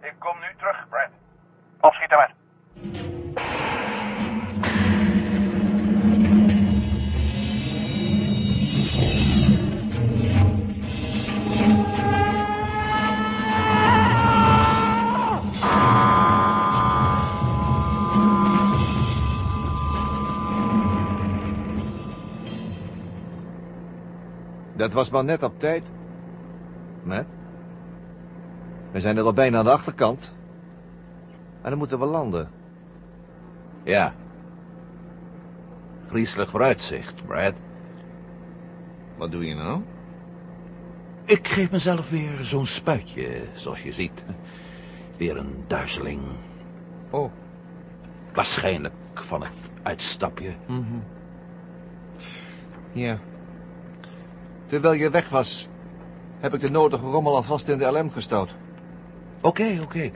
Ik kom nu terug, Brad. Opschieten met. Dat was maar net op tijd. Met? We zijn er al bijna aan de achterkant. En dan moeten we landen. Ja. Griezelig vooruitzicht, Brad. Wat doe je nou? Ik geef mezelf weer zo'n spuitje, zoals je ziet. Weer een duizeling. Oh. Waarschijnlijk van het uitstapje. Mhm. Ja. Terwijl je weg was, heb ik de nodige rommel alvast in de LM gestouwd. Oké, oké.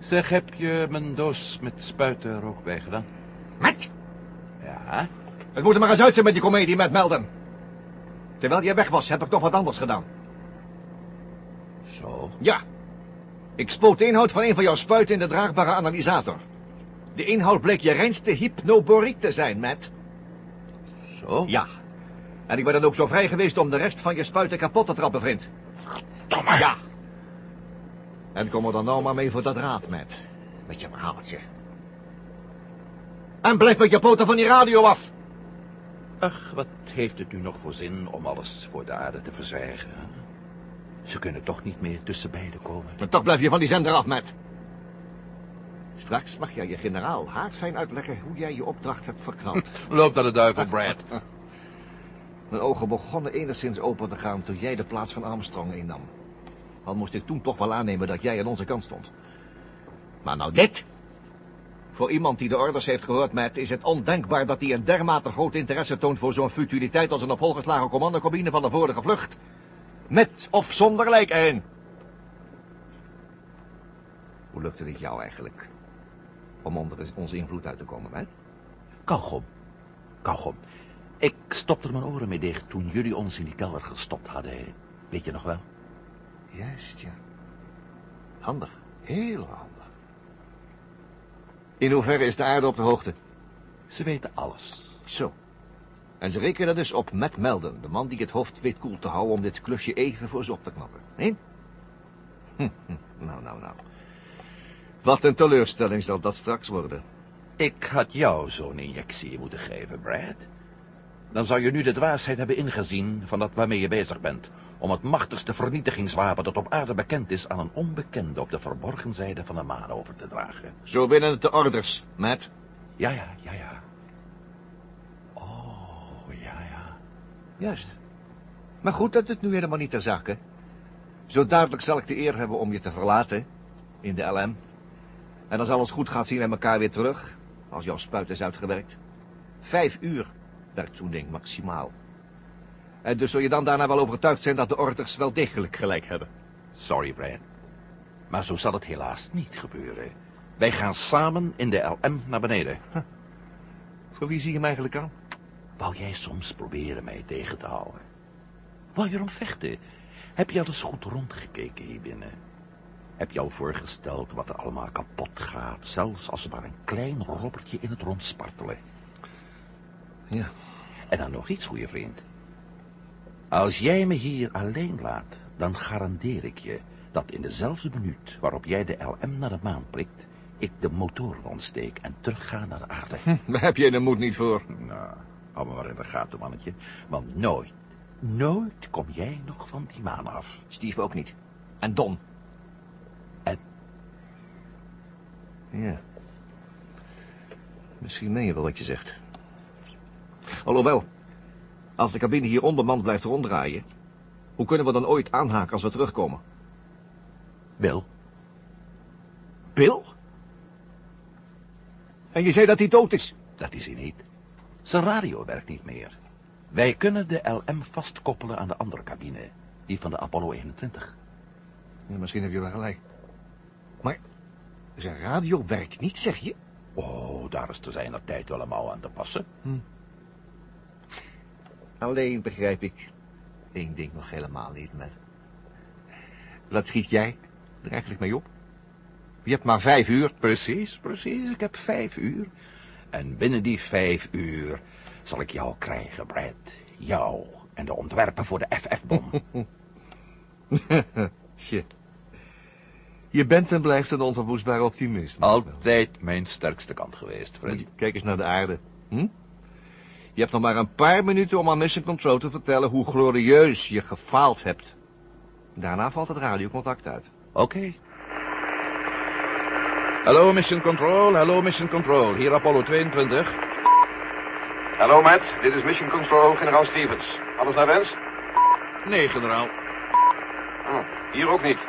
Zeg, heb je mijn doos met spuiten er ook bij gedaan? Met? Ja. Het moet er maar eens uit zijn met die komedie met Melden. Terwijl jij weg was, heb ik nog wat anders gedaan. Zo. Ja. Ik spoot de inhoud van een van jouw spuiten in de draagbare analysator. De inhoud bleek je reinste hypnoboriek te zijn, Matt. Zo? Ja. En ik ben dan ook zo vrij geweest om de rest van je spuiten kapot te trappen, vriend. Domme. Ja. En kom er dan nou maar mee voor dat raad, Matt. Met je verhaaltje. En blijf met je poten van die radio af. Ach, wat heeft het nu nog voor zin om alles voor de aarde te verzwijgen? Ze kunnen toch niet meer tussen beiden komen. Maar toch blijf je van die zender af, Matt. Straks mag jij je generaal haar zijn uitleggen hoe jij je opdracht hebt verknald. Loop naar de duivel, Brad. Mijn ogen begonnen enigszins open te gaan toen jij de plaats van Armstrong innam. Al moest ik toen toch wel aannemen dat jij aan onze kant stond. Maar nou dit? Voor iemand die de orders heeft gehoord, Matt, is het ondenkbaar dat hij een dermate groot interesse toont voor zo'n futiliteit als een op hol van de vorige vlucht. Met of zonder lijk erin. Hoe lukte het jou eigenlijk om onder onze invloed uit te komen, Matt? Kauwgom. Kauwgom. Ik stopte mijn oren mee dicht toen jullie ons in die kelder gestopt hadden. Weet je nog wel? Juist, ja. Handig. Heel handig. In hoeverre is de aarde op de hoogte? Ze weten alles. Zo. En ze rekenen dus op Matt Melden, de man die het hoofd weet koel te houden om dit klusje even voor ze op te knappen. Nee? Hm, hm, nou, nou, nou. Wat een teleurstelling zal dat straks worden. Ik had jou zo'n injectie moeten geven, Brad. Dan zou je nu de dwaasheid hebben ingezien van dat waarmee je bezig bent. Om het machtigste vernietigingswapen dat op aarde bekend is aan een onbekende op de verborgen zijde van de maan over te dragen. Zo binnen het de orders, Matt. Ja, ja, ja, ja. Oh, ja, ja. Juist. Maar goed dat het nu helemaal niet ter zake. Zo duidelijk zal ik de eer hebben om je te verlaten. In de LM. En als alles goed gaat zien we elkaar weer terug. Als jouw spuit is uitgewerkt. Vijf uur werkt zo'n ding maximaal. En dus zul je dan daarna wel overtuigd zijn dat de orders wel degelijk gelijk hebben. Sorry, Brad. Maar zo zal het helaas niet gebeuren. Wij gaan samen in de LM naar beneden. Voor wie zie je hem eigenlijk aan? Wou jij soms proberen mij tegen te houden? Wou je erom vechten? Heb je al eens goed rondgekeken hier binnen? Heb je al voorgesteld wat er allemaal kapot gaat, zelfs als er maar een klein robbertje in het rond spartelen? Ja. En dan nog iets, goede vriend. Als jij me hier alleen laat, dan garandeer ik je dat in dezelfde minuut waarop jij de LM naar de maan prikt, ik de motoren ontsteek en terugga naar de aarde. Daar heb je de moed niet voor. Nou, hou me maar in de gaten, mannetje. Want nooit, nooit kom jij nog van die maan af. Steve ook niet. En Don. En? Ja. Misschien meen je wel wat je zegt. Alhoewel, als de cabine hier onbemand blijft ronddraaien... hoe kunnen we dan ooit aanhaken als we terugkomen? Bill, Bill? En je zei dat hij dood is? dat is hij niet. Zijn radio werkt niet meer. Wij kunnen de LM vastkoppelen aan de andere cabine, die van de Apollo 21. Ja, misschien heb je wel gelijk. Maar zijn radio werkt niet, zeg je? Oh, daar is te zijner tijd wel een mouw aan te passen. Alleen begrijp ik één ding nog helemaal niet, met. Wat schiet jij er eigenlijk mee op? Je hebt maar vijf uur. Precies, precies. Ik heb vijf uur. En binnen die vijf uur zal ik jou krijgen, Brad. Jou en de ontwerpen voor de FF-bom. Shit. Je bent en blijft een onverwoestbare optimist. Altijd mijn sterkste kant geweest, Fred. Kijk eens naar de aarde. Hm? Je hebt nog maar een paar minuten om aan Mission Control te vertellen hoe glorieus je gefaald hebt. Daarna valt het radiocontact uit. Oké. Hallo, Mission Control. Hallo, Mission Control. Hier Apollo 22. Hallo, Matt. Dit is Mission Control, generaal Stevens. Alles naar wens? Nee, generaal. Oh, hier ook niet.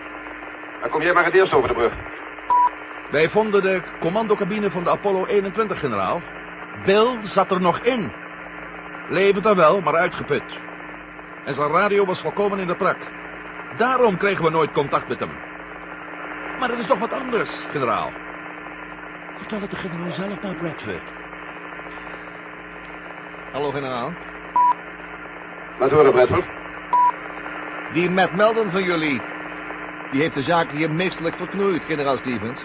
Dan kom jij maar het eerst over de brug. Wij vonden de commandocabine van de Apollo 21, generaal. Bill zat er nog in. Levend dan wel, maar uitgeput. En zijn radio was volkomen in de prak. Daarom kregen we nooit contact met hem. Maar dat is toch wat anders, generaal. Vertel het de generaal zelf naar Bradford. Hallo, generaal. Laat horen, Bradford. Die Matt Melden van jullie, die heeft de zaak hier meestelijk verknoeid, generaal Stevens.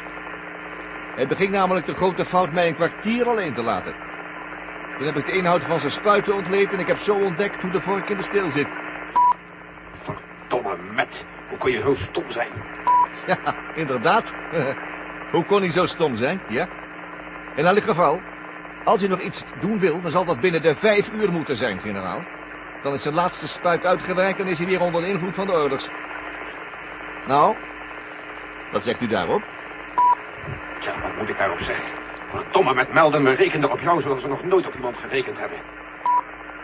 Hij beging namelijk de grote fout mij een kwartier alleen te laten. Toen heb ik de inhoud van zijn spuiten ontleed en ik heb zo ontdekt hoe de vork in de steel zit. Verdomme, Matt. Hoe kon je zo stom zijn? Ja, inderdaad. Hoe kon hij zo stom zijn, ja? In elk geval, als hij nog iets doen wil, dan zal dat binnen de vijf uur moeten zijn, generaal. Dan is zijn laatste spuit uitgewerkt en is hij weer onder de invloed van de ouders. Nou, wat zegt u daarop? Tja, wat moet ik daarop zeggen? Verdomme, met Melden, we rekenden op jou zoals we nog nooit op iemand gerekend hebben.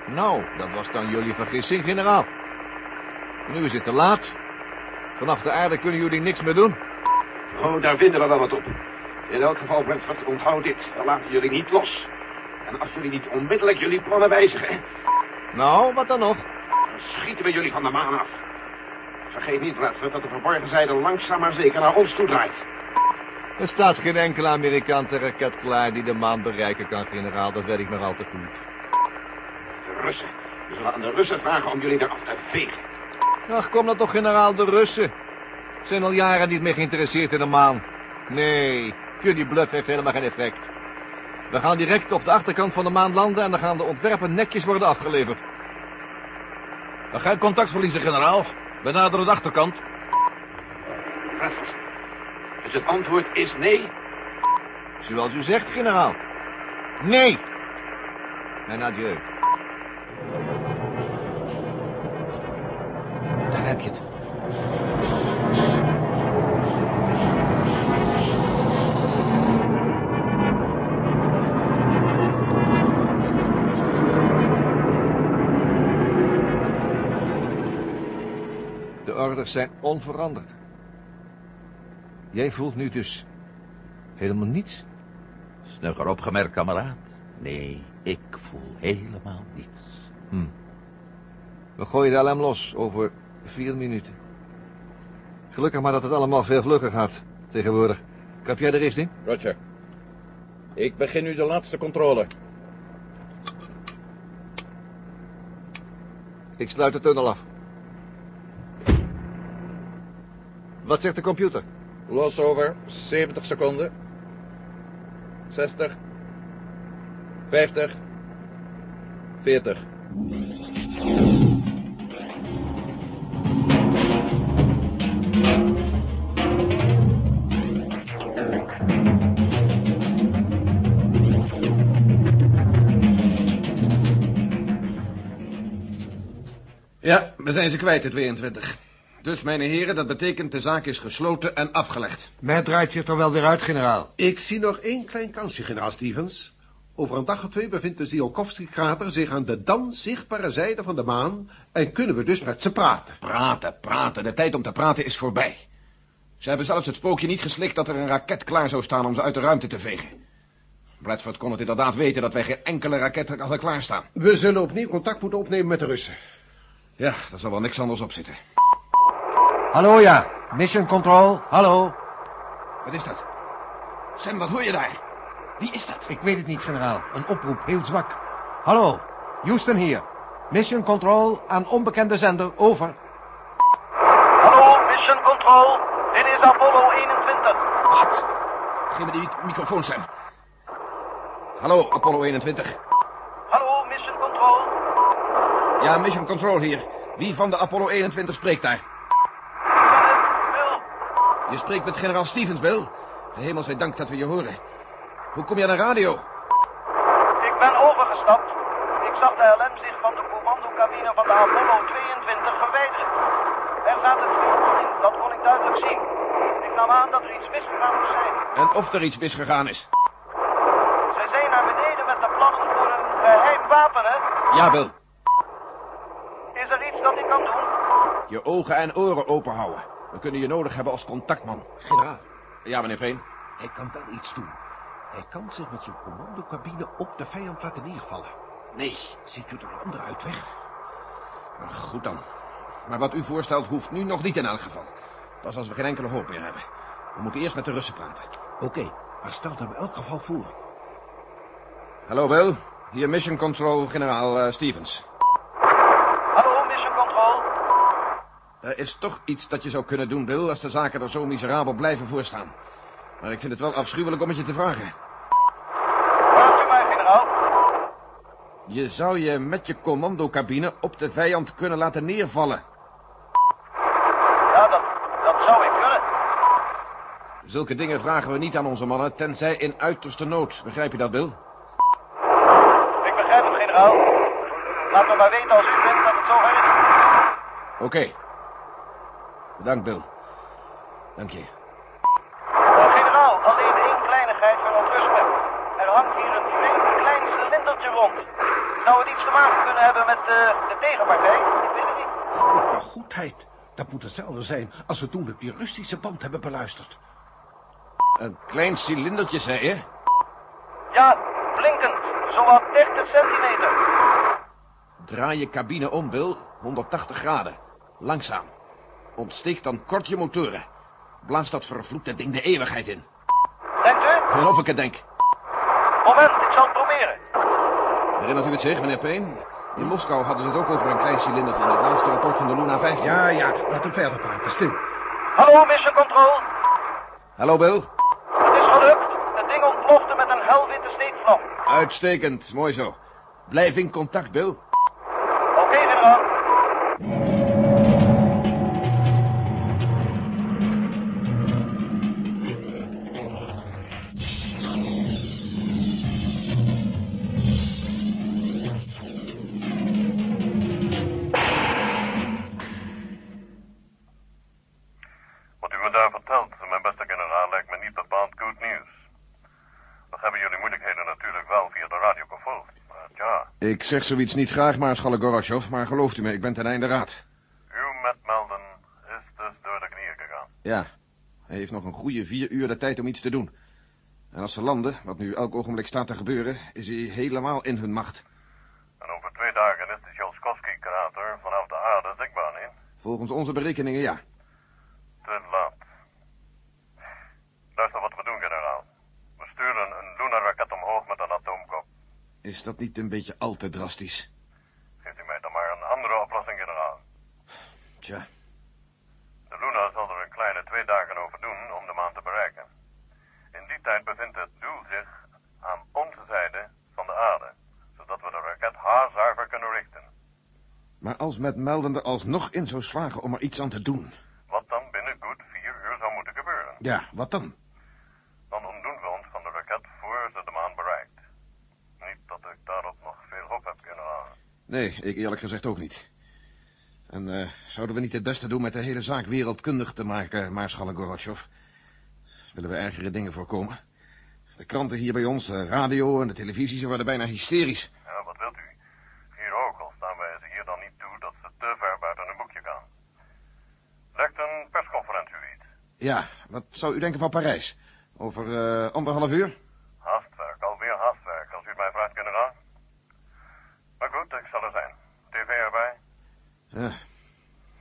Nou, dat was dan jullie vergissing, generaal. Nu is het te laat. Vanaf de aarde kunnen jullie niks meer doen. Oh, daar vinden we wel wat op. In elk geval, Brentford, onthoud dit. We laten jullie niet los. En als jullie niet onmiddellijk jullie plannen wijzigen, Nou, wat dan nog? dan schieten we jullie van de maan af. Vergeet niet, Bradford, dat de verborgen zijde langzaam maar zeker naar ons toe draait. Er staat geen enkele Amerikaanse raket klaar die de maan bereiken kan, generaal. Dat weet ik nog al te goed. De Russen. We zullen aan de Russen vragen om jullie eraf te vegen. Ach, kom dan toch, generaal, de Russen. Zijn al jaren niet meer geïnteresseerd in de maan. Nee, jullie bluff heeft helemaal geen effect. We gaan direct op de achterkant van de maan landen en dan gaan de ontwerpen netjes worden afgeleverd. We gaan contact verliezen, generaal. We naderen de achterkant. Bradford. Het antwoord is nee? Zoals u zegt, generaal. Nee. En adieu. Daar heb je het. De orders zijn onveranderd. Jij voelt nu dus helemaal niets? Snugger opgemerkt, kameraad. Nee, ik voel helemaal niets. Hm. We gooien de LM los over vier minuten. Gelukkig maar dat het allemaal veel vlugger gaat tegenwoordig. Kap jij de richting? Roger. Ik begin nu de laatste controle. Ik sluit de tunnel af. Wat zegt de computer? Los over 70 seconden. 60. 50. 40. Ja, we zijn ze kwijt, de 22. Dus, mijn heren, dat betekent de zaak is gesloten en afgelegd. Mij draait zich er wel weer uit, generaal. Ik zie nog één klein kansje, generaal Stevens. Over een dag of twee bevindt de Ziolkowski-krater zich aan de dan zichtbare zijde van de maan... en kunnen we dus met ze praten. Praten, praten. De tijd om te praten is voorbij. Ze hebben zelfs het spookje niet geslikt dat er een raket klaar zou staan om ze uit de ruimte te vegen. Bradford kon het inderdaad weten dat wij geen enkele raket hadden klaarstaan. We zullen opnieuw contact moeten opnemen met de Russen. Ja, daar zal wel niks anders op zitten. Hallo, ja. Mission Control, hallo. Wat is dat? Sam, wat hoor je daar? Wie is dat? Ik weet het niet, generaal. Een oproep, heel zwak. Hallo, Houston hier. Mission Control aan onbekende zender, over. Hallo, Mission Control. Dit is Apollo 21. Wat? Geef me die mic- microfoon, Sam. Hallo, Apollo 21. Hallo, Mission Control. Ja, Mission Control hier. Wie van de Apollo 21 spreekt daar? Je spreekt met generaal Stevens, Bill. De hemel zij dank dat we je horen. Hoe kom je aan de radio? ik ben overgestapt. Ik zag de LM zich van de commandocabine van de Apollo 22 verwijderen. Er zaten twee mannen in, dat kon ik duidelijk zien. Ik nam aan dat er iets misgegaan moest zijn. En of er iets misgegaan is. Zij zijn naar beneden met de plannen voor een geheim wapen, hè? Ja, Bill. Is er iets dat ik kan doen? Je ogen en oren open houden. We kunnen je nodig hebben als contactman. Generaal, Ja, meneer Veen. hij kan wel iets doen. Hij kan zich met zijn commandocabine op de vijand laten neervallen. Nee, ziet u er een andere uitweg? Nou, goed dan. Maar wat u voorstelt hoeft nu nog niet in elk geval. Pas als we geen enkele hoop meer hebben. We moeten eerst met de Russen praten. Oké, maar stel het in elk geval voor. Hallo, Bill. Hier Mission Control, generaal eh, Stevens. Hallo, Mission Control. Er is toch iets dat je zou kunnen doen, Bill, als de zaken er zo miserabel blijven voorstaan. Maar ik vind het wel afschuwelijk om het je te vragen. Hoort u mij, generaal? Je zou je met je commandocabine op de vijand kunnen laten neervallen. Ja, dat, dat zou ik kunnen. Zulke dingen vragen we niet aan onze mannen, tenzij in uiterste nood. Begrijp je dat, Bill? Ik begrijp het, generaal. Laat me maar weten als u vindt dat het zover is. Oké. Bedankt, Bill. Dank je. Generaal, alleen één kleinigheid verontrust me. Er hangt hier een flink klein cilindertje rond. Zou het iets te maken kunnen hebben met eh, de tegenpartij? Ik weet het niet. Grote goedheid. Dat moet hetzelfde zijn als we toen op die Russische band hebben beluisterd. Een klein cilindertje, zei je? Ja, blinkend. Zowat 30 centimeter. Draai je cabine om, Bill. 180 graden. Langzaam. Ontsteek dan kort je motoren. Blaas dat vervloekte ding de eeuwigheid in. Denkt u? En of ik het denk. Moment, ik zal het proberen. Herinnert u het zich, meneer Payne? In Moskou hadden ze het ook over een klein cilindertje in het laatste rapport van de Luna 15. Ja, ja, laat hem verder praten. Stil. Hallo, Mission Control. Hallo, Bill. Het is gelukt. Het ding ontplofte met een helwitte steekvlam. Uitstekend. Mooi zo. Blijf in contact, Bill. Oké, generaal. Ik zeg zoiets niet graag, Maarschalk Gorosjov, maar gelooft u me, ik ben ten einde raad. uw metmelden is dus door de knieën gegaan. Ja, hij heeft nog een goede vier uur de tijd om iets te doen. En als ze landen, wat nu elk ogenblik staat te gebeuren, is hij helemaal in hun macht. En over twee dagen is de Sjalskowski-krater vanaf de aarde zichtbaar, niet? Volgens onze berekeningen, ja. Te laat. Luister wat we doen, generaal. We sturen een Luna-raket omhoog met een atoomkop. Is dat niet een beetje al te drastisch? Geeft u mij dan maar een andere oplossing, generaal. Tja, De Luna zal er een kleine twee dagen over doen om de maan te bereiken. In die tijd bevindt het doel zich aan onze zijde van de aarde, zodat we de raket haarzuiver kunnen richten. maar als met meldende alsnog in zou slagen om er iets aan te doen. Wat dan binnen goed vier uur zou moeten gebeuren. Ja, wat dan? Dan ontdoen we ons van de raket voor ze de maan bereikt. Niet dat ik daarop nog veel hoop heb, generaal. Nee, ik eerlijk gezegd ook niet. En eh, zouden we niet het beste doen met de hele zaak wereldkundig te maken, Maarschalk Gorosjov? Willen we ergere dingen voorkomen? De kranten hier bij ons, de radio en de televisie, ze worden bijna hysterisch. Ja, wat wilt u? Hier ook, al staan wij ze hier dan niet toe dat ze te ver buiten hun boekje gaan. Legt een persconferentie u iets? Ja, wat zou u denken van Parijs? Over eh, anderhalf uur? Haastwerk, alweer Maar goed, ik zal er zijn. TV erbij? Ja,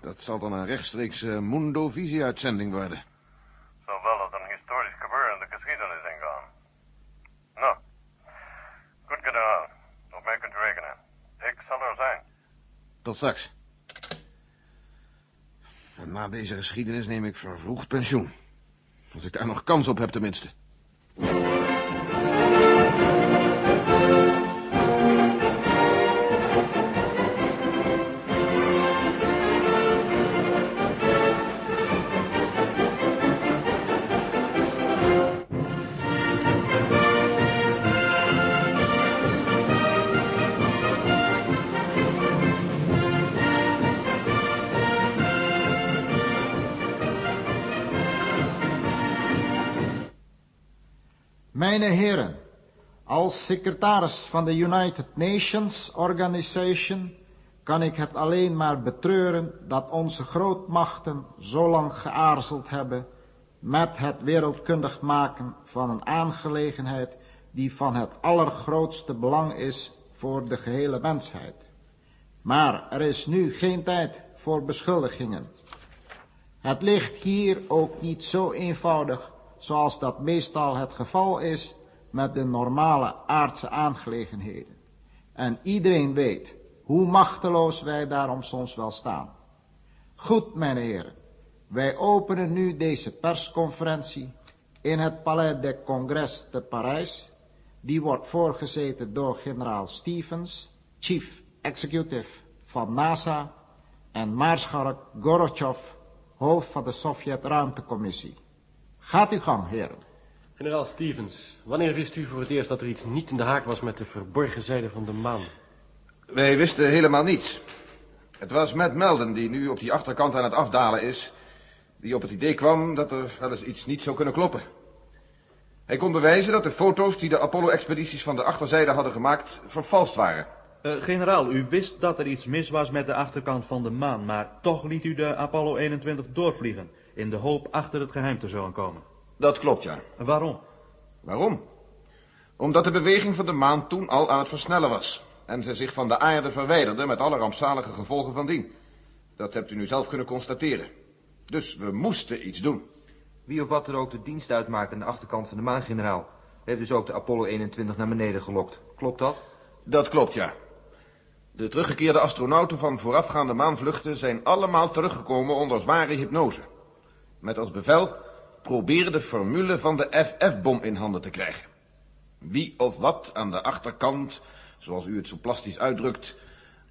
dat zal dan een rechtstreeks eh, Mundo-visie-uitzending worden. Zal wel als een historisch gebeuren de geschiedenis ingaan. Nou, goed generaal. Op mij kunt u rekenen. Ik zal er zijn. Tot straks. En na deze geschiedenis neem ik vervroegd pensioen. Als ik daar nog kans op heb tenminste. Mijn heren, als secretaris van de United Nations Organization kan ik het alleen maar betreuren dat onze grootmachten zo lang geaarzeld hebben met het wereldkundig maken van een aangelegenheid die van het allergrootste belang is voor de gehele mensheid. Maar er is nu geen tijd voor beschuldigingen. Het ligt hier ook niet zo eenvoudig zoals dat meestal het geval is met de normale aardse aangelegenheden. En iedereen weet hoe machteloos wij daarom soms wel staan. Goed, mijn heren, wij openen nu deze persconferentie in het Palais des Congrès te Parijs. Die wordt voorgezeten door generaal Stevens, chief executive van NASA, en maarschalk Gorbachev, hoofd van de Sovjet-ruimtecommissie. Gaat uw gang, heren. Generaal Stevens, wanneer wist u voor het eerst dat er iets niet in de haak was met de verborgen zijde van de maan? Wij wisten helemaal niets. Het was Matt Melden die nu op die achterkant aan het afdalen is... die op het idee kwam dat er wel eens iets niet zou kunnen kloppen. Hij kon bewijzen dat de foto's die de Apollo-expedities van de achterzijde hadden gemaakt... vervalst waren. Uh, generaal, u wist dat er iets mis was met de achterkant van de maan... maar toch liet u de Apollo 21 doorvliegen... in de hoop achter het geheim te zullen komen. Dat klopt, ja. Waarom? Waarom? Omdat de beweging van de maan toen al aan het versnellen was... en ze zich van de aarde verwijderde met alle rampzalige gevolgen van dien. Dat hebt u nu zelf kunnen constateren. Dus we moesten iets doen. Wie of wat er ook de dienst uitmaakt aan de achterkant van de maan, generaal... heeft dus ook de Apollo 21 naar beneden gelokt. Klopt dat? Dat klopt, ja. De teruggekeerde astronauten van voorafgaande maanvluchten zijn allemaal teruggekomen onder zware hypnose. Met als bevel proberen de formule van de FF-bom in handen te krijgen. Wie of wat aan de achterkant, zoals u het zo plastisch uitdrukt,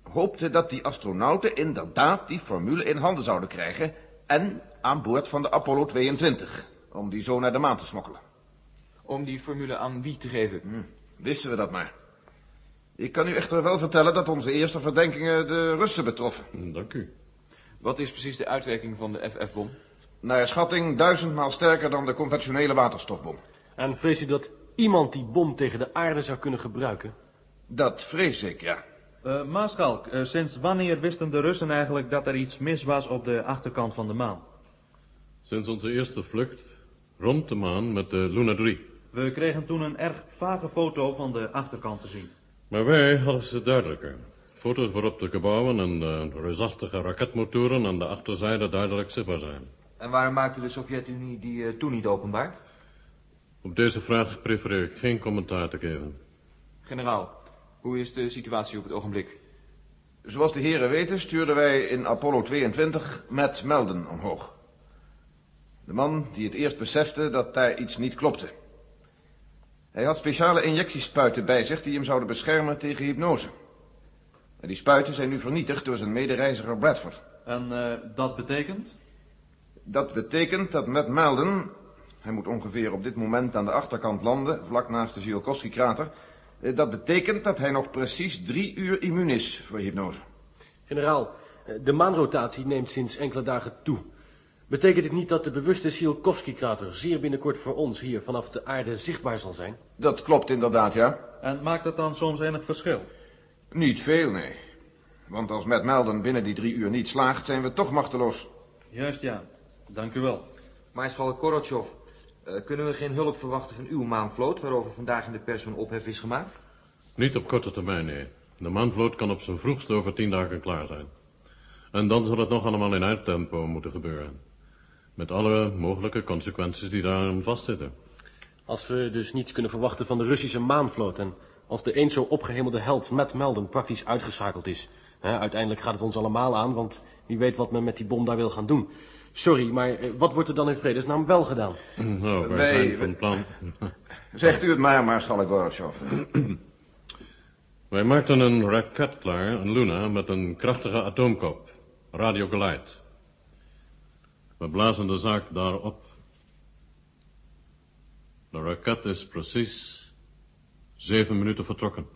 hoopte dat die astronauten inderdaad die formule in handen zouden krijgen en aan boord van de Apollo 22, om die zo naar de maan te smokkelen. Om die formule aan wie te geven? Hm, wisten we dat maar. Ik kan u echter wel vertellen dat onze eerste verdenkingen de Russen betroffen. Dank u. Wat is precies de uitwerking van de FF-bom? Naar schatting duizendmaal sterker dan de conventionele waterstofbom. En vrees u dat iemand die bom tegen de aarde zou kunnen gebruiken? Dat vrees ik, ja. Uh, Maarschalk, uh, sinds wanneer wisten de Russen eigenlijk dat er iets mis was op de achterkant van de maan? Sinds onze eerste vlucht rond de maan met de Luna 3. We kregen toen een erg vage foto van de achterkant te zien. Maar wij hadden ze duidelijker. Foto's waarop de gebouwen en de reusachtige raketmotoren aan de achterzijde duidelijk zichtbaar zijn. En waarom maakte de Sovjet-Unie die uh, toen niet openbaar? Op deze vraag prefereer ik geen commentaar te geven. Generaal, hoe is de situatie op het ogenblik? Zoals de heren weten stuurden wij in Apollo 22 met Melden omhoog. De man die het eerst besefte dat daar iets niet klopte. Hij had speciale injectiespuiten bij zich die hem zouden beschermen tegen hypnose. En die spuiten zijn nu vernietigd door zijn medereiziger Bradford. En uh, dat betekent? Dat betekent dat met Melden, hij moet ongeveer op dit moment aan de achterkant landen, vlak naast de Tsiolkovsky-krater, dat betekent dat hij nog precies drie uur immuun is voor hypnose. Generaal, de maanrotatie neemt sinds enkele dagen toe. Betekent het niet dat de bewuste Tsiolkovsky-krater zeer binnenkort voor ons hier vanaf de aarde zichtbaar zal zijn? Dat klopt inderdaad, ja. En maakt dat dan soms enig verschil? Niet veel, nee. Want als met Melden binnen die drie uur niet slaagt, zijn we toch machteloos. Juist, ja. Dank u wel. Maarschalk Korochov, uh, kunnen we geen hulp verwachten van uw maanvloot, waarover vandaag in de pers een ophef is gemaakt? Niet op korte termijn, nee. De maanvloot kan op zijn vroegst over tien dagen klaar zijn. En dan zal het nog allemaal in uittempo moeten gebeuren. Met alle mogelijke consequenties die daarin vastzitten. Als we dus niets kunnen verwachten van de Russische maanvloot... en als de eens zo opgehemelde held Matt Melden praktisch uitgeschakeld is... Hè, uiteindelijk gaat het ons allemaal aan, want wie weet wat men met die bom daar wil gaan doen. Sorry, maar eh, wat wordt er dan in vredesnaam wel gedaan? Nou, wij Wij- zijn van plan... Zegt u het maar, Maarschalk Gorbachev. Wij maakten een raket klaar, een Luna, met een krachtige atoomkop. Radiogeleid. We blazen de zaak daarop. De raket is precies zeven minuten vertrokken.